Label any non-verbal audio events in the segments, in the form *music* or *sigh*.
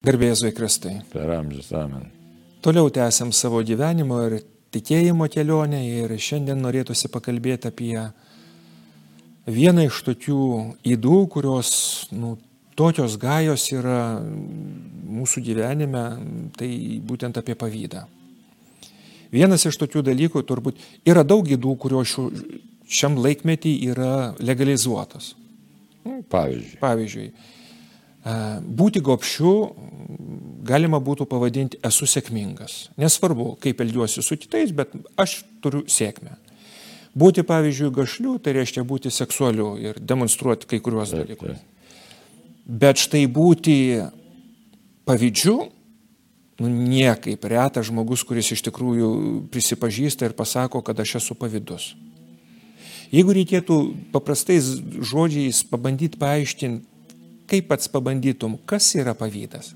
Garbėzui Kristai. Per amžius, amen. Toliau tęsiam savo gyvenimo ir tikėjimo kelionę ir šiandien norėtųsi pakalbėti apie vieną iš tokių įdų, kurios nu, tokios gajos yra mūsų gyvenime, tai būtent apie pavydą. Vienas iš tokių dalykų turbūt yra daug įdų, kurios šiam laikmetį yra legalizuotos. Pavyzdžiui. Pavyzdžiui, būti gopšiu galima būtų pavadinti esu sėkmingas. Nesvarbu, kaip elgiuosi su kitais, bet aš turiu sėkmę. Būti, pavyzdžiui, gašliu, tai reiškia būti seksualiu ir demonstruoti kai kuriuos dalykus. Bet štai būti pavydžiu, nu, niekaip retas žmogus, kuris iš tikrųjų prisipažįsta ir pasako, kad aš esu pavydus. Jeigu reikėtų paprastais žodžiais pabandyti paaiškinti, kaip pats pabandytum, kas yra pavydas?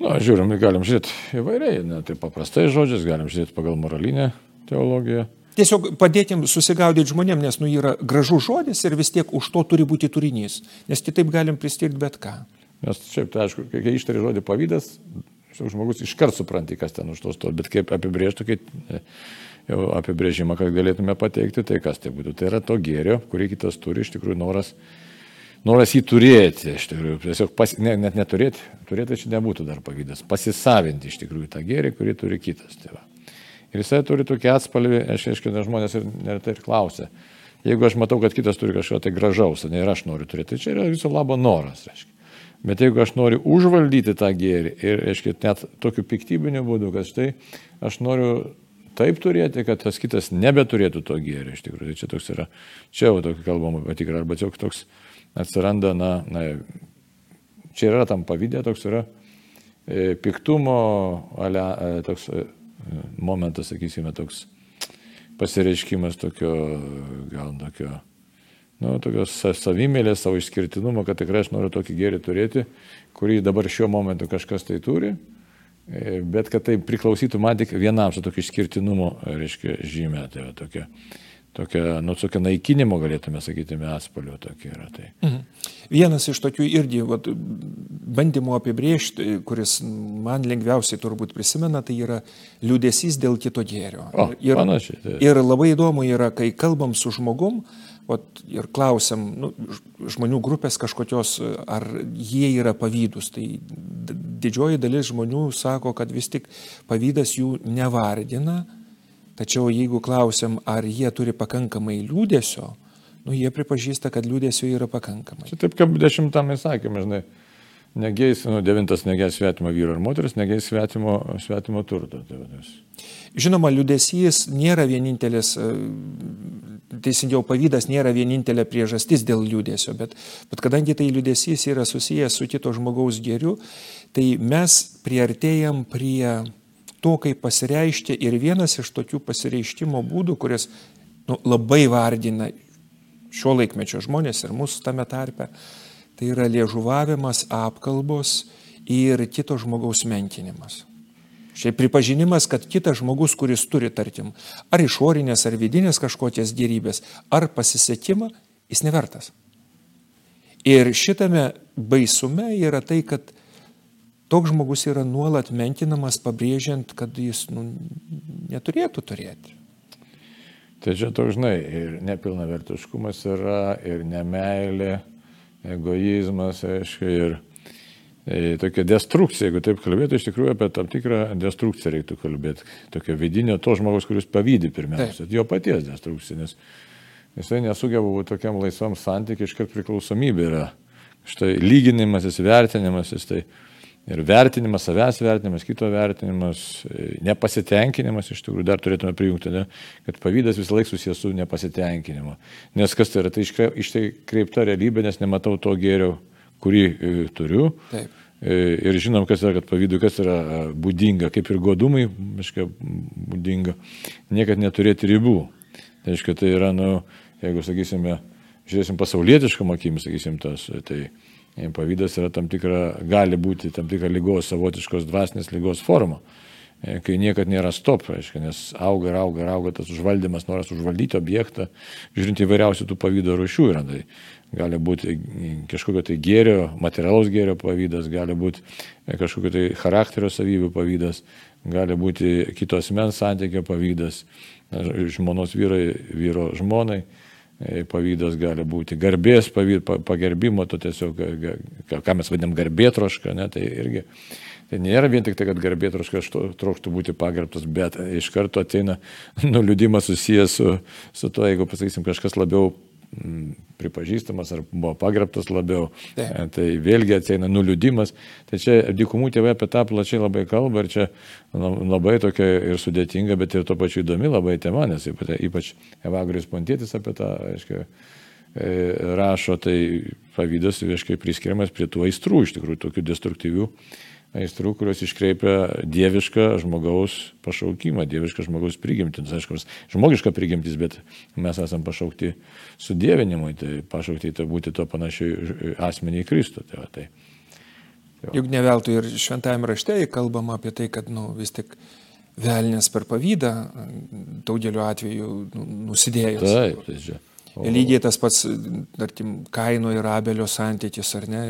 Na, žiūrim, galim žiūrėti įvairiai, ne, tai paprastai žodžiais, galim žiūrėti pagal moralinę teologiją. Tiesiog padėtim susigaudyti žmonėm, nes nu yra gražus žodis ir vis tiek už to turi būti turinys, nes kitaip galim pristirti bet ką. Nes šiaip, tai aišku, kai ištari žodį pavydas, žmogus iškart supranti, kas ten už to stovi, bet kaip apibrėžtų, kaip e, jau apibrėžimą, kad galėtume pateikti, tai kas tai būtų. Tai yra to gėrio, kurį kitas turi, iš tikrųjų noras, noras jį turėti, iš tikrųjų, tiesiog pas, ne, net neturėti, turėti čia nebūtų dar pavydas, pasisavinti iš tikrųjų tą gėrį, kurį turi kitas. Tai va. ir jisai turi tokį atspalvį, aš aiškinu, žmonės ir neretai ir klausia. Jeigu aš matau, kad kitas turi kažko tai gražaus, ne ir aš noriu turėti, tai čia yra viso labo noras. Reiškia. Bet jeigu aš noriu užvaldyti tą gėrį ir, aiškiai, net tokiu piktybiniu būdu, kad štai aš noriu taip turėti, kad tas kitas nebeturėtų to gėrio iš tikrųjų. Tai čia toks yra, čia jau tokį kalbama patikrą, arba tiesiog toks atsiranda, na, na, čia yra tam pavydė, toks yra e, piktumo, ale, e, toks e, momentas, sakysime, toks pasireiškimas tokio, gal tokio nu, tokios savimėlės, savo išskirtinumo, kad tikrai aš noriu tokį gėrį turėti, kurį dabar šiuo momentu kažkas tai turi, e, bet kad tai priklausytų man tik vienam su tokiu išskirtinumu, reiškia, žymė, tai va, tokia, tokia, nu, tokia naikinimo galėtume sakyti, atspalio tokia yra. Tai. Mhm. Vienas iš tokių irgi vat, bandymų apibriežti, kuris man lengviausiai turbūt prisimena, tai yra liūdėsys dėl kito gėrio. O, ir, panašiai, tai. ir labai įdomu yra, kai kalbam su žmogum, ot, ir klausiam nu, žmonių grupės kažkokios, ar jie yra pavydus. Tai didžioji dalis žmonių sako, kad vis tik pavydas jų nevardina, tačiau jeigu klausiam, ar jie turi pakankamai liūdėsio, nu, jie pripažįsta, kad liūdėsio yra pakankamai. Čia taip kaip dešimtame įsakymė, žinai. Negeis, nu, devintas negeis svetimo vyro ar moteris, negeis svetimo, svetimo turto. Tai vadinasi. Žinoma, liūdėsys nėra vienintelis, e, teisingiau pavydas nėra vienintelė priežastis dėl liūdėsio, bet, bet kadangi tai liūdėsys yra susijęs su kito žmogaus geriu, tai mes priartėjam prie to, kaip pasireiškia ir vienas iš tokių pasireiškimo būdų, kuris nu, labai vardina šio laikmečio žmonės ir mūsų tame tarpe, Tai yra liežuvavimas, apkalbos ir kito žmogaus menkinimas. Šiaip pripažinimas, kad kitas žmogus, kuris turi, tarkim, ar išorinės, ar vidinės kažkokias gerybės, ar pasisekimą, jis nevertas. Ir šitame baisume yra tai, kad toks žmogus yra nuolat menkinamas, pabrėžiant, kad jis nu, neturėtų turėti. Tai čia toks, žinai, ir nepilnavertiškumas yra, ir nemailė, egoizmas, aišku, ir e, tokia destrukcija, jeigu taip kalbėtų, iš tikrųjų apie tam tikrą destrukciją reiktų kalbėti. Tokia vidinė to žmogaus, kuris pavydė pirmiausia, taip. jo paties destrukcija, nes jisai nesugeba būti tokiam laisvam santykiai, iškart priklausomybė yra. Štai lyginimas, įsivertinimas, jis tai ir vertinimas, savęs vertinimas, kito vertinimas, e, nepasitenkinimas, iš tikrųjų dar turėtume prijungti, ne, kad pavydas visą laiką susijęs su nepasitenkinimu. Nes kas tai yra, tai iškreipta realybė, nes nematau to gėrio, kurį e, turiu. Taip. E, ir žinom, kas yra, kad pavydui, kas yra būdinga, kaip ir godumai, aiškiai, būdinga, niekad neturėti ribų. Tai aiškiai, tai yra, nu, jeigu, sakysime, žiūrėsim pasaulietiškam akim, sakysim, tas, tai Pavydas yra tam tikra, gali būti tam tikra lygos, savotiškos dvasinės lygos forma. e, kai niekad nėra stop, reiškia, nes auga ir auga ir auga tas užvaldymas, noras užvaldyti objektą, žiūrint įvairiausių tų pavydo rušių yra. Tai gali būti kažkokio tai gėrio, materialaus gėrio pavydas, gali būti kažkokio tai charakterio savybių pavydas, gali būti kitos mens santykio pavydas, žmonos vyrai, vyro žmonai E, pavydas gali būti, garbės pavyd, pagerbimo, to tiesiog, ką mes vadinam garbėtrošką, ne, tai irgi. Tai nėra vien tik tai, kad garbėtroška trokštų būti pagerbtas, bet iš karto ateina nuliūdimas susijęs su, su to, jeigu pasakysim, kažkas labiau pripažįstamas ar buvo pagerbtas labiau. Tai, tai vėlgi ateina nuliūdimas. Tai čia dykumų tėvai apie tą plačiai labai kalba ir čia labai tokia ir sudėtinga, bet ir to pačiu įdomi labai tema, nes ypač Evagrius Pontėtis apie tą, aiškiai, e, rašo, tai pavydas, aiškiai, priskiriamas prie tų aistrų, iš tikrųjų, tokių destruktyvių aistrų, kurios iškreipia dievišką žmogaus pašaukimą, dievišką žmogaus prigimtis. Aišku, žmogiška prigimtis, bet mes esame pašaukti sudėvinimui, tai pašaukti tai būti to panašiai asmenį į Kristų. Tai, va, tai, tai Juk ne veltui ir šventajame rašte kalbama apie tai, kad nu, vis tik velnės per pavydą daugeliu atveju nu, nusidėjęs. Taip, tai čia. O... Lygiai tas pats, tarkim, Kaino ir Abelio santykis, ar ne?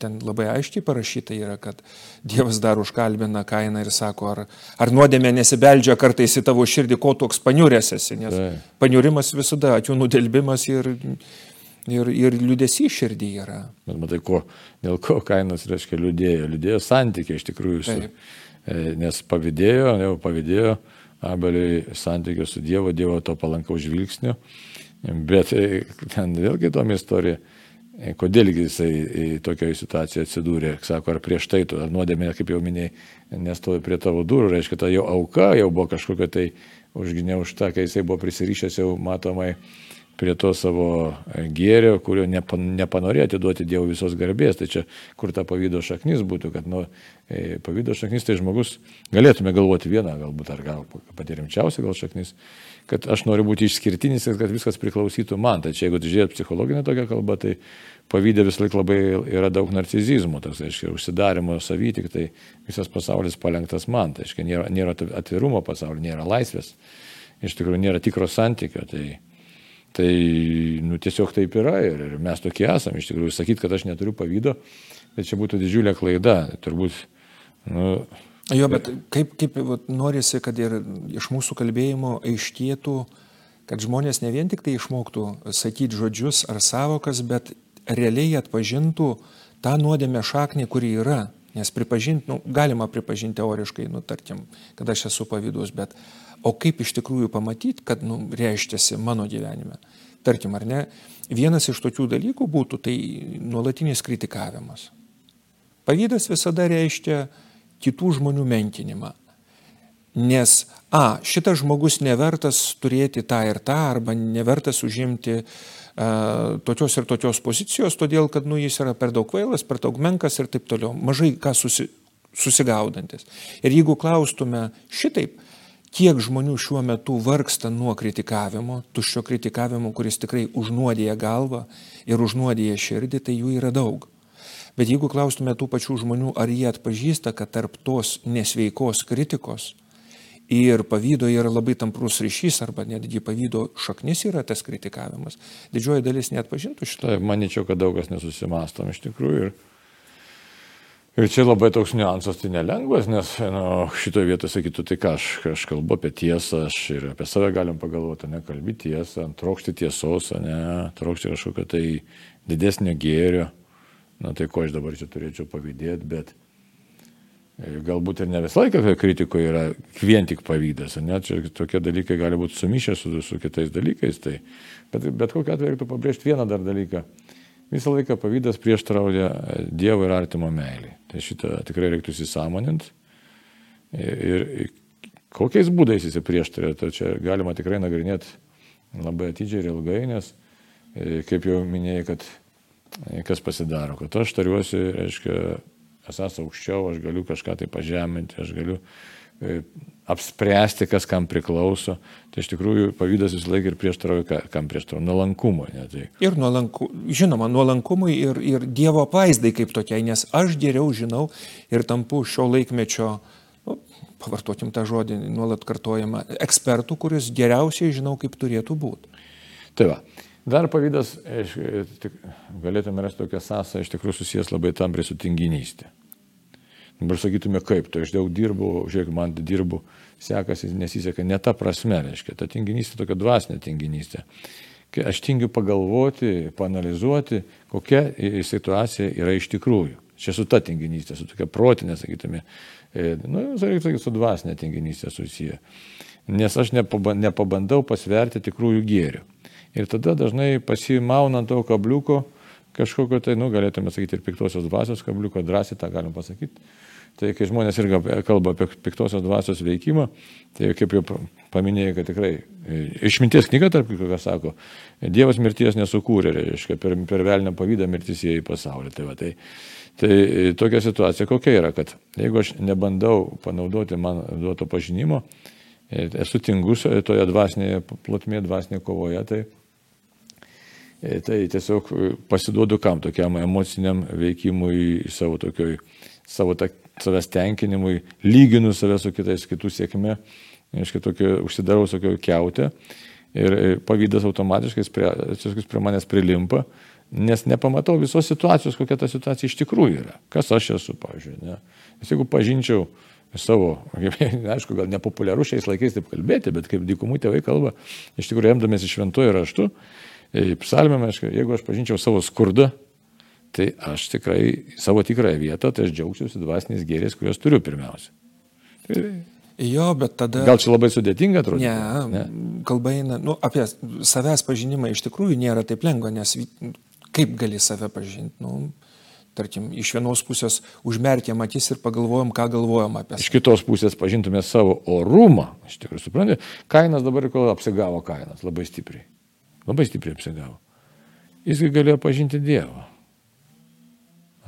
Ten labai aiškiai parašyta yra, kad Dievas dar užkalbina Kainą ir sako, ar, ar nuodėmė nesibeldžia kartais į tavo širdį, ko toks paniurės esi, nes tai. paniurimas visada, akių nudelbimas ir, ir, ir liūdėsi širdį yra. Bet matai, ko, dėl ko Kainas reiškia liūdėjo, liūdėjo santykiai iš tikrųjų su. E, nes pavydėjo, jau pavydėjo Abeliui santykio su Dievu, Dievo to palankaus žvilgsnio. Bet e, ten vėlgi įdomi istorija, e, kodėl jisai tokioje situacijoje atsidūrė. Sako, ar prieš tai, ar nuodėmė, kaip jau minėjai, nestovi prie tavo durų, reiškia, ta jo auka jau buvo kažkokia tai užgniaužta, kai jisai buvo prisirišęs jau matomai prie to savo gėrio, kurio nepanorėjo atiduoti Dievo visos garbės. Tai čia kur ta pavydo šaknis būtų, kad nu, e, pavydo šaknis tai žmogus, galėtume galvoti vieną, galbūt ar gal pati rimčiausia gal šaknis, kad aš noriu būti išskirtinis ir kad viskas priklausytų man. Tai čia jeigu žiūrėt psichologinę tokią kalbą, tai pavydė vis laik labai yra daug narcizizmo, tas, aiškiai, užsidarimo savy, tik tai visas pasaulis palengtas man, tai aiškiai, nėra, nėra atvirumo pasaulyje, nėra laisvės, iš tikrųjų nėra tikro santykio. Tai, Tai nu, tiesiog taip yra ir, mes tokie esame. Iš tikrųjų, sakyti, kad aš neturiu pavydo, tai čia būtų didžiulė klaida. Turbūt. Nu, jo, bet kaip, kaip vat, norisi, kad ir iš mūsų kalbėjimo aiškėtų, kad žmonės ne vien tik tai išmoktų sakyti žodžius ar savokas, bet realiai atpažintų tą nuodėmę šaknį, kuri yra. Nes pripažinti, nu, galima pripažinti teoriškai, nu, tarkim, kad aš esu pavydus, bet O kaip iš tikrųjų pamatyti, kad nu, reiškiasi mano gyvenime. Tarkim, ar ne, vienas iš tokių dalykų būtų tai nuolatinis kritikavimas. Pavydas visada reiškia kitų žmonių menkinimą. Nes, a, šitas žmogus nevertas turėti tą ir tą, arba nevertas užimti uh, tokios ir tokios pozicijos, todėl kad nu, jis yra per daug kvailas, per daug menkas ir taip toliau, mažai ką susi, susigaudantis. Ir jeigu klaustume šitaip, kiek žmonių šiuo metu vargsta nuo kritikavimo, tuščio kritikavimo, kuris tikrai užnuodėja galvą ir užnuodėja širdį, tai jų yra daug. Bet jeigu klaustume tų pačių žmonių, ar jie atpažįsta, kad tarp tos nesveikos kritikos ir pavydo yra labai tamprus ryšys, arba netgi pavydo šaknis yra tas kritikavimas, didžioji dalis net pažintų šitą. Taip, manyčiau, kad daug kas nesusimastom iš tikrųjų. Ir Ir čia labai toks niuansas, tai nelengvas, nes nu, šitoje vietoje sakytų, tai ką aš, aš kalbu apie tiesą, aš ir apie save galim pagalvoti, ne kalbį tiesą, trokšti tiesos, ne, trokšti kažkokio tai didesnio gėrio. Na tai ko aš dabar čia turėčiau pavydėti, bet e, galbūt ir ne visą laiką kritikoje yra vien tik pavydas, ne, čia tokie dalykai gali būti sumišę su, su kitais dalykais, tai, bet, bet kokiu atveju reiktų pabrėžti vieną dar dalyką Visą laiką pavydas prieštrauja Dievo ir artimo meilį. Tai šitą tikrai reiktų įsisamoninti. Ir, ir kokiais būdais jis prieštarauja, tai čia galima tikrai nagrinėti labai atidžiai ir ilgai, nes, e, kaip jau minėjai, kad e, kas pasidaro, kad aš tariuosi, reiškia, esas aukščiau, aš galiu kažką tai pažeminti, aš galiu E, apspręsti, kas kam priklauso. Tai iš tikrųjų pavydas vis laik ir prieštarauja, kam prieštarauja nuolankumui. Tai... Ir nuolanku, žinoma, nuolankumui ir, ir Dievo paizdai kaip tokiai, nes aš geriau žinau ir tampu šio laikmečio nu, pavartokim tą žodį, nuolat kartojama, ekspertų, kuris geriausiai žinau, kaip turėtų būti. Tai va. Dar pavydas, galėtume rasti tokią sąsą, iš tikrųjų susijęs labai tampriai su tinginystė. Dabar sakytume, kaip, tai aš daug dirbu, žiūrėk, man dirbu, sekasi, nesiseka, ne ta prasme, reiškia, ta tinginystė tokia dvasinė tinginystė. Kai aš tingiu pagalvoti, panalizuoti, kokia situacija yra iš tikrųjų. Čia su ta tinginystė, su tokia protinė, sakytume, e, nu, reikia sakyti, su dvasinė tinginystė susiję. Nes aš nepabandau pasverti tikrųjų gėrių. Ir tada dažnai pasimaunant to kabliuko, kažkokio tai, nu, galėtume sakyti, ir piktosios dvasios kabliuko, drąsiai tą galim pasakyti Tai kai žmonės irgi kalba apie piktosios dvasios veikimą, tai kaip jau paminėjai, kad tikrai e, išminties knyga, tarp kitko, ką sako, Dievas mirties nesukūrė, reiškia, per, per velnę pavydą mirtis įėjo į pasaulį. Tai, va, tai, tai tokia situacija kokia yra, kad jeigu aš nebandau panaudoti man duoto pažinimo, e, esu tingus toje dvasinėje plotmėje, dvasinėje kovoje, tai e, Tai tiesiog pasiduodu kam tokiam emociniam veikimui savo tokioj, savo ta, savęs tenkinimui, lyginu save su kitais, kitų sėkme, aiškiai, tokio, užsidarau tokio keutę ir pavydas automatiškai prie, prie manęs prilimpa, nes nepamatau visos situacijos, kokia ta situacija iš tikrųjų yra. Kas aš esu, pavyzdžiui. Ne? Nes jeigu pažinčiau savo, *laughs* aišku, gal nepopuliaru šiais laikais taip kalbėti, bet kaip dykumų tėvai kalba, iš tikrųjų remdamėsi šventuoju raštu, psalmėme, jeigu aš pažinčiau savo skurdą, tai aš tikrai savo tikrąją vietą, tai aš džiaugsiuosi dvasiniais gėriais, kuriuos turiu pirmiausia. Tai... Jo, bet tada. Gal čia labai sudėtinga atrodo? Ne, ne, kalba eina, nu, apie savęs pažinimą iš tikrųjų nėra taip lengva, nes kaip gali save pažinti? Nu, tarkim, iš vienos pusės užmerkėm akis ir pagalvojom, ką galvojom apie save. Iš kitos pusės pažintume savo orumą, iš tikrųjų, suprantate, kainas dabar kol apsigavo kainas labai stipriai. Labai stipriai apsigavo. Jisgi galėjo pažinti Dievą.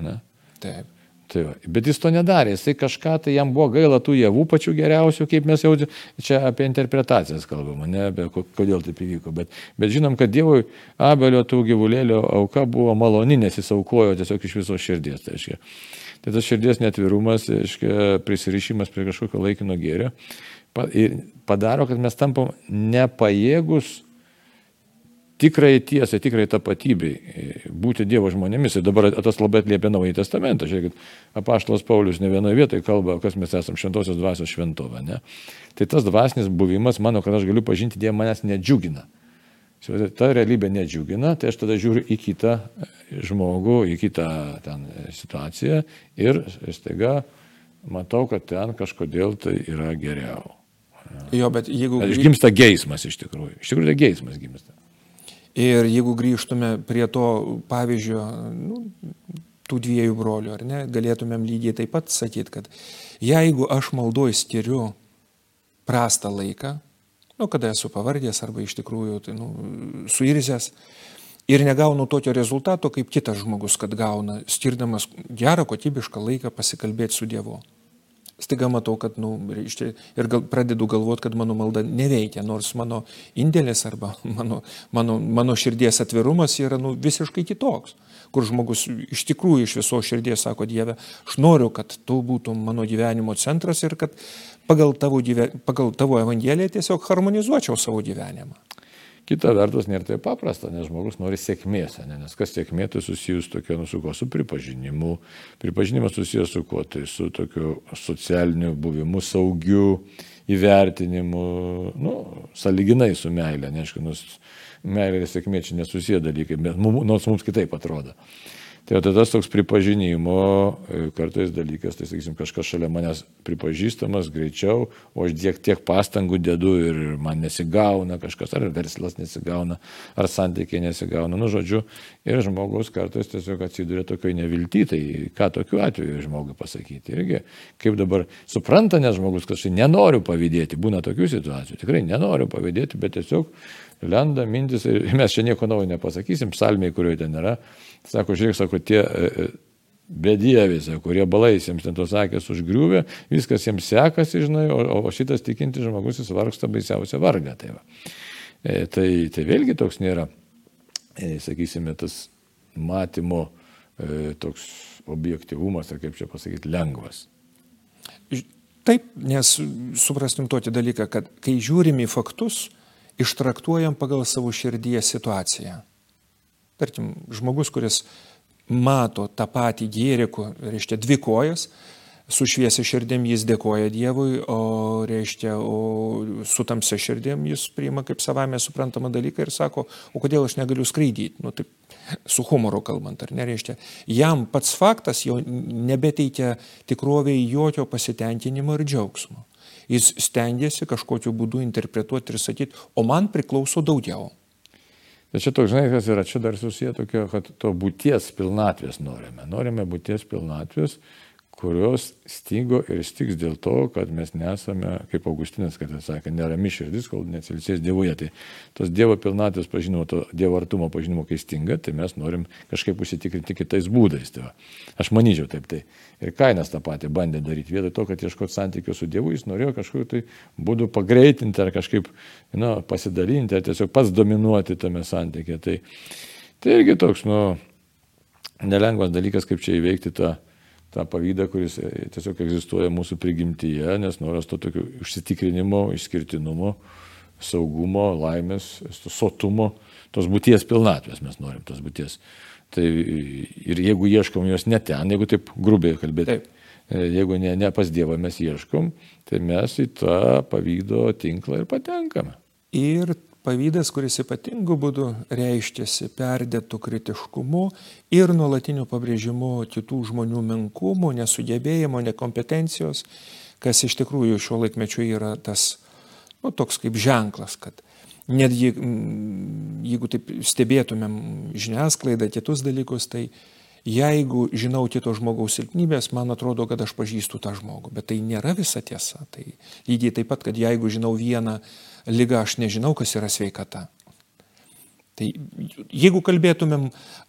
Ne? Taip. Tai va. Bet jis to nedarė, jisai kažką, tai jam buvo gaila tų javų pačių geriausių, kaip mes jau čia apie interpretacijas kalbame, ne apie kodėl taip įvyko. Bet, bet žinom, kad Dievui Abelio tų gyvulėlio auka buvo maloni, nes jis aukojo tiesiog iš viso širdies. Tai, aiškia. tai tas širdies netvirumas, aiškia, prisirišimas prie kažkokio laikino gėrio padaro, kad mes tampam nepajėgus tikrai tiesai, tikrai tapatybei, būti Dievo žmonėmis. Ir dabar tas labai atliepia Naująjį Testamentą. Žiūrėkit, apaštalas Paulius ne vienoje vietoje kalba, kas mes esame šventosios dvasios šventovė. Ne? Tai tas dvasinis buvimas, mano, kad aš galiu pažinti Dievą, manęs nedžiugina. Ta realybė nedžiugina, tai aš tada žiūriu į kitą žmogų, į kitą ten situaciją ir staiga matau, kad ten kažkodėl tai yra geriau. Jo, bet jeigu... Išgimsta geismas iš tikrųjų. Iš tikrųjų, tai geismas gimsta. Ir jeigu grįžtume prie to pavyzdžio, nu, tų dviejų brolių, ar ne, galėtumėm lygiai taip pat sakyti, kad jeigu aš maldoj skiriu prastą laiką, nu, kada esu pavardės arba iš tikrųjų tai, nu, suirzęs ir negaunu tokio rezultato, kaip kitas žmogus, kad gauna, skirdamas gerą, kokybišką laiką pasikalbėti su Dievu staiga matau, kad, na, nu, reiškia, ir gal, pradedu galvoti, kad mano malda neveikia, nors mano indėlis arba *laughs* mano, mano, mano širdies atvirumas yra, nu, visiškai kitoks, kur žmogus iš tikrųjų iš viso širdies sako Dieve, aš noriu, kad tu būtum mano gyvenimo centras ir kad pagal tavo, gyve, pagal tavo evangeliją tiesiog harmonizuočiau savo gyvenimą. Kita vertus, nėra taip paprasta, nes žmogus nori sėkmės, ne? nes kas sėkmė tai susijus tokia, nu, su kuo, su pripažinimu. Pripažinimas susijęs su kuo, tai su tokiu socialiniu buvimu, saugiu įvertinimu, nu, saliginai su meilė, neaišku, nors meilė ir sėkmė čia nesusiję dalykai, nors mums kitaip atrodo. Tai tada toks pripažinimo e, kartais dalykas, tai sakysim, kažkas šalia manęs pripažįstamas greičiau, o aš tiek, tiek pastangų dedu ir man nesigauna kažkas, ar verslas nesigauna, ar santykiai nesigauna, nu žodžiu, ir žmogus kartais tiesiog atsiduria tokioje nevilti, tai ką tokiu atveju žmogui pasakyti. Irgi, kaip dabar supranta, nes žmogus kažkaip nenoriu pavydėti, būna tokių situacijų, tikrai nenoriu pavydėti, bet tiesiog lenda mintis ir *laughs* mes čia nieko naujo nepasakysim, psalmiai, kurioje ten yra Sako, žiūrėk, sako, tie e, e, bedieviai, kurie balais jiems ten tos akės užgriuvė, viskas jiems sekasi, žinai, o, o šitas tikinti žmogus jis vargsta baisiausia varga. Tai, va. e, tai, tai vėlgi toks nėra, e, sakysime, tas matymo e, toks objektivumas, ar kaip čia pasakyti, lengvas. Taip, nes suprastum tokį dalyką, kad kai žiūrim į faktus, ištraktuojam pagal savo širdies situaciją. Tarkim, žmogus, kuris mato tą patį gėrį, reiškia dvi kojas, su šviesia širdim jis dėkoja Dievui, o reiškia, o su tamsia širdim jis priima kaip savame suprantamą dalyką ir sako, o kodėl aš negaliu skraidyti, nu taip su humoru kalbant, ar nereiškia. Jam pats faktas jau nebeteikia tikroviai jokio pasitenkinimo ir džiaugsmo. Jis stengiasi kažkokiu būdu interpretuoti ir sakyti, o man priklauso daugiau. Bet čia toks, žinai, kas yra, čia dar susiję tokio, kad to būties pilnatvės norime. Norime būties pilnatvės, kurios stygo ir stiks dėl to, kad mes nesame, kaip Augustinas, kad jis sakė, nerami širdis, kol nesilsės Dievuje. Tai tos Dievo pilnatvės pažinimo, to Dievo artumo pažinimo, kai stinga, tai mes norim kažkaip užsitikrinti kitais būdais. Tai va. Aš manyčiau taip. Tai. Ir Kainas tą patį bandė daryti. Vietoj to, kad ieškoti santykių su Dievu, jis norėjo kažkokiu tai būdu pagreitinti ar kažkaip nu, pasidalinti, ar tiesiog pats dominuoti tame santykė. Tai, tai irgi toks, nu, nelengvas dalykas, kaip čia įveikti tą tą pavydą, kuris e, tiesiog egzistuoja mūsų prigimtyje, nes noras to tokio užsitikrinimo, išskirtinumo, saugumo, laimės, sotumo, tos būties pilnatvės mes norim, tos būties. Tai ir jeigu ieškom jos ne ten, jeigu taip grubiai kalbėti, taip. E, jeigu ne, ne pas Dievą mes ieškom, tai mes į tą pavydo tinklą ir patenkame. Ir Pavydas, kuris ypatingų būdų reiškiasi perdėtų kritiškumu ir nuolatiniu pabrėžimu kitų žmonių menkumo, nesugebėjimo, nekompetencijos, kas iš tikrųjų šiuo laikmečiu yra tas, nu, toks kaip ženklas, kad netgi jeigu taip stebėtumėm žiniasklaidą, kitus dalykus, tai jeigu žinau kito žmogaus silpnybės, man atrodo, kad aš pažįstu tą žmogų, bet tai nėra visa tiesa. Tai lygiai taip pat, kad jeigu žinau vieną lygą, aš nežinau, kas yra sveikata. Tai jeigu kalbėtumėm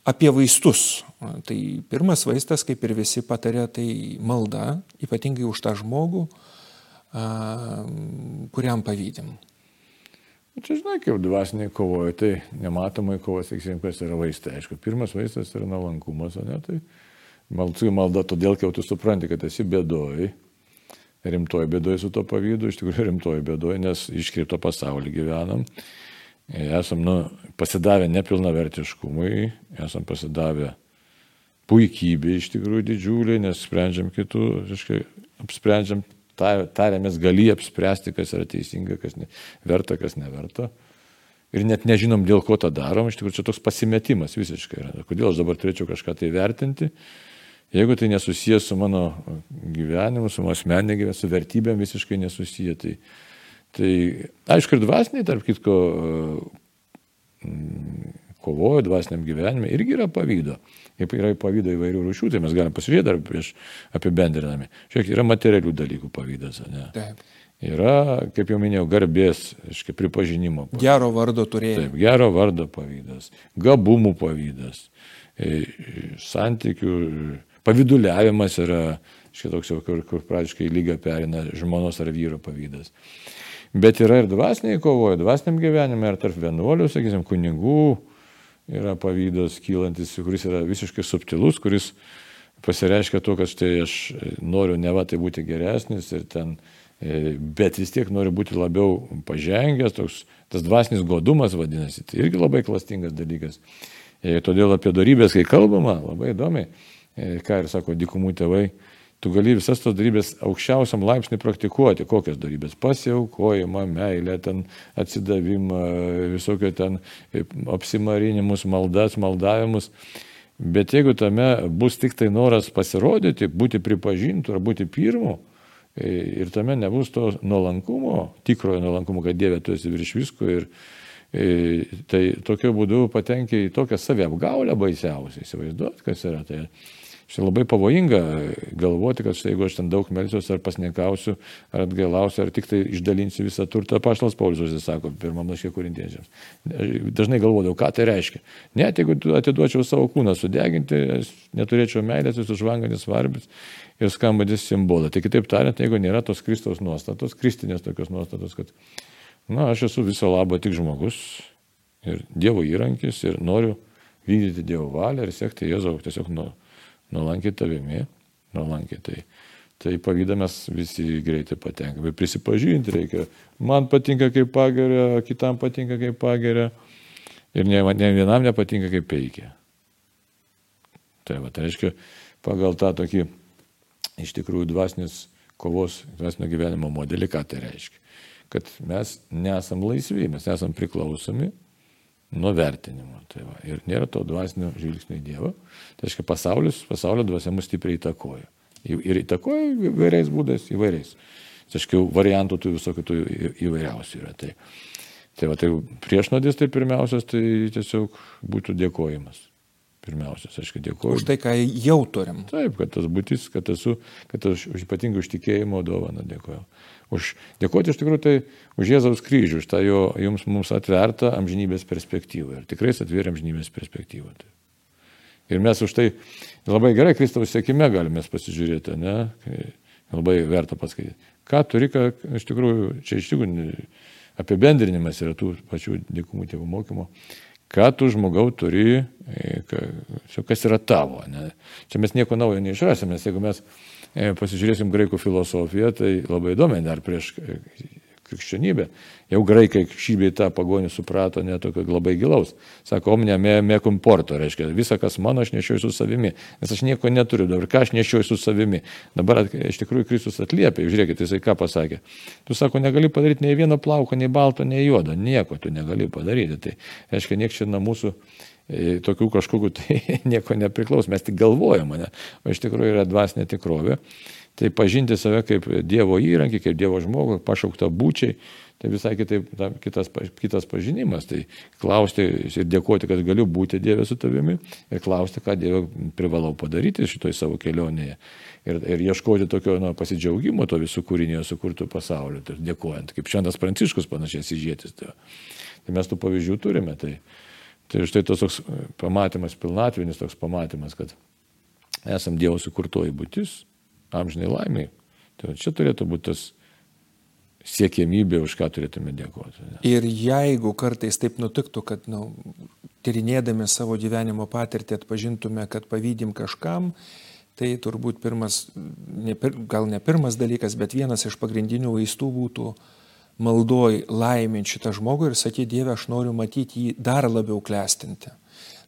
apie vaistus, tai pirmas vaistas, kaip ir visi patarė, tai malda, ypatingai už tą žmogų, kuriam pavydim. Čia žinai, kaip dvasiniai kovoja, tai nematomai kovos, sakysim, kas yra vaistai. Aišku, pirmas vaistas yra nuolankumas, o ne tai malda, todėl, kai tu supranti, kad esi bėdoj, rimtoji bėdoje su to pavydu, iš tikrųjų rimtoji bėdoje, nes iškripto pasaulį gyvenam. Esam nu, pasidavę nepilnavertiškumui, esam pasidavę puikybė iš tikrųjų didžiulė, nes sprendžiam kitų, reiškia, apsprendžiam, tarėmės gali apspręsti, kas yra teisinga, kas ne, verta, kas neverta. Ir net nežinom, dėl ko tą darom, iš tikrųjų čia toks pasimetimas visiškai yra. Kodėl aš dabar turėčiau kažką tai vertinti, Jeigu tai nesusijęs su mano gyvenimu, su mano asmeninė gyvenimu, su vertybėm visiškai nesusiję, tai, tai aišku ir dvasiniai, tarp kitko, mm, kovojo dvasiniam gyvenime, irgi yra pavydo. Kaip yra pavydo įvairių rūšių, tai mes galime pasižiūrėti dar prieš apibendrinami. Šiek tiek yra materialių dalykų pavydas, ne? Taip. Yra, kaip jau minėjau, garbės, aiškiai, pripažinimo. Pavydas. Gero vardo turėjimas. Taip, gero vardo pavydas, gabumų pavydas, e, santykių Paviduliavimas yra šitoks jau, kur, kur praktiškai lyga perina žmonos ar vyro pavydas. Bet yra ir dvasiniai kovoja, dvasiniam gyvenime, ar tarp vienuolių, sakysim, kunigų yra pavydas kylantis, kuris yra visiškai subtilus, kuris pasireiškia to, kad štai aš noriu ne va tai būti geresnis ir ten, e, bet vis tiek noriu būti labiau pažengęs, toks, tas dvasinis godumas vadinasi, tai irgi labai klastingas dalykas. Ir e, todėl apie darybės, kai kalbama, labai įdomiai, ką ir sako dykumų tėvai, tu gali visas tos darybės aukščiausiam laipsnį praktikuoti. Kokias darybės? Pasiaukojimą, meilę, ten atsidavimą, visokio ten e, apsimarinimus, maldas, maldavimus. Bet jeigu tame bus tik tai noras pasirodyti, būti pripažintų ar būti pirmu, e, ir tame nebus to nuolankumo, tikrojo nuolankumo, kad Dieve tu esi virš visko ir tai tokiu būdu patenkia į tokią saviapgaulę baisiausiai, įsivaizduot, kas yra. Tai Štai labai pavojinga galvoti, kad štai jeigu aš ten daug melsiuosi ar pasnikausiu, ar atgailausiu, ar tik tai išdalinsiu visą turtą, paštas Paulius sako, pirmam laiškė kurintiečiams. Dažnai galvodavau, ką tai reiškia. Net jeigu atiduočiau savo kūną sudeginti, neturėčiau meilės, jūsų žvanganis svarbus ir skambantis simbolą. Tai kitaip tariant, jeigu nėra tos Kristaus nuostatos, kristinės tokios nuostatos, kad, na, aš esu viso labo tik žmogus ir Dievo įrankis ir noriu vykdyti Dievo valią ir sekti Jėzaus tiesiog nuo nuolankiai tavimi, nuolankiai tai. Tai pavydą mes visi greitai patenkame. Prisipažinti reikia. Man patinka kaip pageria, kitam patinka kaip pageria. Ir ne, ne vienam nepatinka kaip peikia. Tai va, tai reiškia, pagal tą tokį iš tikrųjų dvasinės kovos, dvasinio gyvenimo modelį, ką tai reiškia. Kad mes nesam laisvi, mes nesam priklausomi nuo vertinimo. Tai va, ir nėra to dvasinio žvilgsnio į Dievą. Tai reiškia, pasaulis, pasaulio dvasia mus stipriai įtakoja. Ir įtakoja įvairiais būdais, įvairiais. Tačiau variantų tų visokių tų įvairiausių yra. Tai, tai, va, tai priešnodis tai pirmiausias, tai tiesiog būtų dėkojimas. Pirmiausias, aš dėkoju. Už tai, ką jau turim. Taip, kad tas būtis, kad esu, kad aš už ypatingai už tikėjimo dovaną dėkoju. Už, dėkoti iš tikrųjų tai už Jėzaus kryžių, už tą jo jums mums atvertą amžinybės perspektyvą. Ir tikrai atvėrė amžinybės perspektyvą. Tai. Ir mes už tai labai gerai Kristaus sėkime galime pasižiūrėti, ne? Labai verta paskaityti. Ką turi, ką iš tikrųjų, čia iš tikrųjų apibendrinimas yra tų pačių dėkumų tėvų mokymo. Ką tu žmogau turi, e, kas yra tavo. Ne? Čia mes nieko naujo neišrasim, nes jeigu mes e, pasižiūrėsim graikų filosofiją, tai labai įdomiai dar prieš krikščionybė. Jau graikai bei tą pagonį suprato netokio labai gilaus. Sako, omne me, me komporto, reiškia, visa, kas mano, aš nešioju su savimi. Nes aš nieko neturiu dabar, ką aš nešioju su savimi. Dabar iš tikrųjų Kristus atliepia, žiūrėkit, jisai ką pasakė. Tu sako, negali padaryti nei vieno plauko, nei balto, nei juodo. Nieko tu negali padaryti. Tai reiškia, niek čia mūsų e, tokių kažkokių *laughs* tai nieko nepriklaus, mes tik galvojame, ne? o iš tikrųjų yra dvasinė tikrovė. Tai pažinti save kaip Dievo įrankį, kaip Dievo žmogų, pašauktą būčiai, tai visai kitaip, ta, kitas, kitas pažinimas. Tai klausti ir dėkoti, kad galiu būti Dieve su tavimi ir klausti, ką Dieve privalau padaryti šitoj savo kelionėje. Ir, ir ieškoti tokio nu, pasidžiaugimo to visų kūrinio sukurtų pasaulio, tai dėkojant, kaip šiandien Pranciškus panašiai įžėtis. Tai, tai mes tų pavyzdžių turime. Tai, tai štai tas toks pamatymas, pilnatvinis toks pamatymas, kad esam Dievo sukurtoji būtis amžinai laimiai. Tai čia turėtų būti tas siekėmybė, už ką turėtume dėkoti. Ne? Ir jeigu kartais taip nutiktų, kad nu, tyrinėdami savo gyvenimo patirtį atpažintume, kad pavydim kažkam, tai turbūt pirmas, ne, gal ne pirmas dalykas, bet vienas iš pagrindinių vaistų būtų maldoj laiminti šitą žmogų ir sakyti, Dieve, aš noriu matyti jį dar labiau klestinti.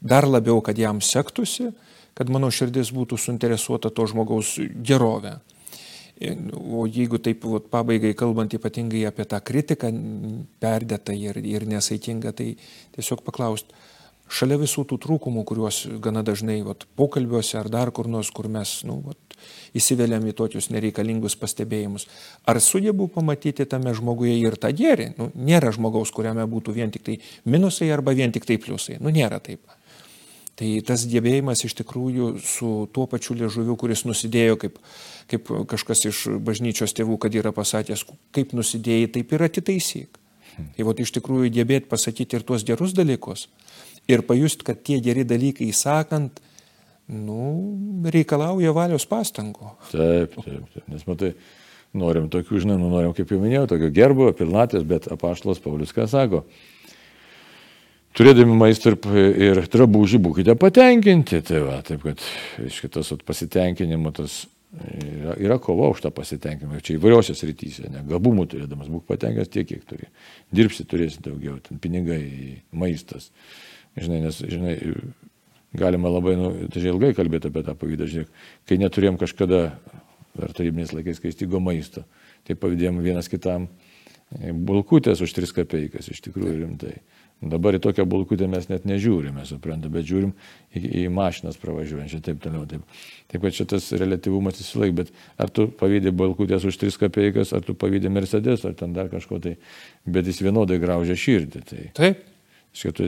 Dar labiau, kad jam sektųsi, kad mano širdis būtų suinteresuota to žmogaus gerovę. O jeigu taip vat, pabaigai kalbant ypatingai apie tą kritiką perdėtą ir, ir nesaikingą, tai tiesiog paklausti, šalia visų tų trūkumų, kuriuos gana dažnai vat, pokalbiuose ar dar kur nors, kur mes nu, vat, įsiveliam į tokius nereikalingus pastebėjimus, ar sugebu pamatyti tame žmoguje ir tą gėrį? Nu, nėra žmogaus, kuriame būtų vien tik tai minusai arba vien tik tai pliusai. Nu, nėra taip. Tai tas gebėjimas iš tikrųjų su tuo pačiu liežuviu, kuris nusidėjo, kaip, kaip kažkas iš bažnyčios tėvų, kad yra pasakęs, kaip nusidėjai, taip ir atitaisyk. Tai vat iš tikrųjų gebėti pasakyti ir tuos gerus dalykus. Ir pajust, kad tie geri dalykai įsakant, nu, reikalauja valios pastangų. Taip, taip, taip. Nes matai, norim tokių, žinai, nu, norim, kaip jau minėjau, tokio gerbo, pilnatės, bet apaštalas Paulius ką sako, turėdami maistą ir, ir drabužį būkite patenkinti. Tai va, taip kad iš kitos pasitenkinimo tas yra, yra kova už tą pasitenkinimą. Čia įvairiosios rytyse, ne, gabumų turėdamas, būk patenkinęs tiek, kiek turi. Dirbsi turėsi daugiau, ten pinigai, maistas. Žinai, nes, žinai, galima labai, nu, tai ilgai kalbėti apie tą pavydą, žinai, kai neturėjom kažkada, dar tarybiniais laikais, kai stigo maisto, tai pavydėjom vienas kitam bulkutės už tris kapeikas, iš tikrųjų rimtai. Dabar į tokią bulkutę mes net nežiūrime, suprantu, bet žiūrim į, į mašinas pravažiuojančią taip toliau. Taip. taip kad šitas relativumas įsilaik, bet ar tu pavydė bulkutės už 3 kapeikas, ar tu pavydė Mercedes, ar ten dar kažko tai, bet jis vienodai graužia širdį. Tai. Taip. Aiškiai, tu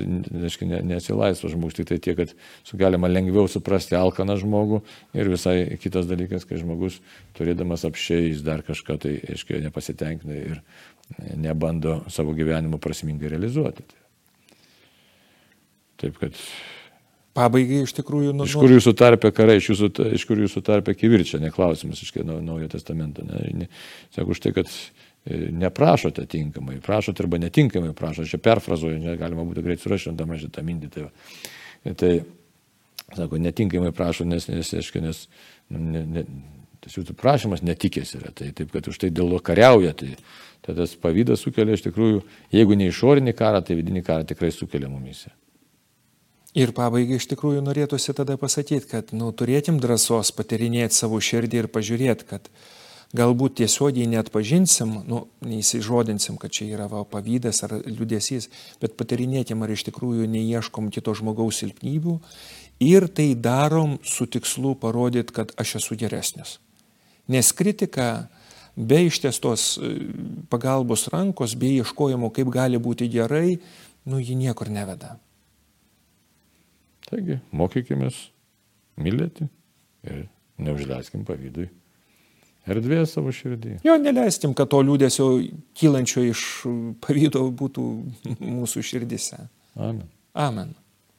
aiškiai, nesilaisvo žmogus, tik tai tiek, kad galima lengviau suprasti alkaną žmogų ir visai kitas dalykas, kai žmogus turėdamas apšiais dar kažką, tai aiškiai nepasitenkina ir nebando savo gyvenimo prasmingai realizuoti. Taip kad. Pabaigai iš tikrųjų nuo. Iš kur jūsų tarpė karai, iš, jūsų, iš kur jūsų tarpė kivirčia, neklausimas iš naujo testamento. Ne, ne, sako už tai, kad neprašote tinkamai, prašote arba netinkamai prašote, čia perfrazuoju, ne, galima būtų greit surasti, dama šitą mintį. Tai, tai, sako, netinkamai prašo, nes, nes, aiškia, nes nu, ne, ne, Tas jūsų prašymas netikės yra. Tai taip, kad už tai dėl to kariauja. Tai, tai tas pavydas sukelia iš tikrųjų, jeigu ne išorinį karą, tai vidinį karą tikrai sukelia mumise. Ir pabaigai iš tikrųjų norėtųsi tada pasakyti, kad nu, turėtim drąsos patirinėti savo širdį ir pažiūrėti, kad galbūt tiesiogiai net pažinsim, nu, neįsižodinsim, kad čia yra va, pavydas ar liudesys, bet patirinėkim, ar iš tikrųjų neieškom kito žmogaus silpnybių ir tai darom su tikslu parodyti, kad aš esu geresnis. Nes kritika be ištiestos e, pagalbos rankos, be ieškojimo, kaip gali būti gerai, nu, ji niekur neveda. Taigi, mokykime mylėti ir neužleiskim pavydui erdvės savo širdį. Jo, neleiskim, kad to liūdėsio kylančio iš pavydo būtų mūsų širdise. Amen. Amen.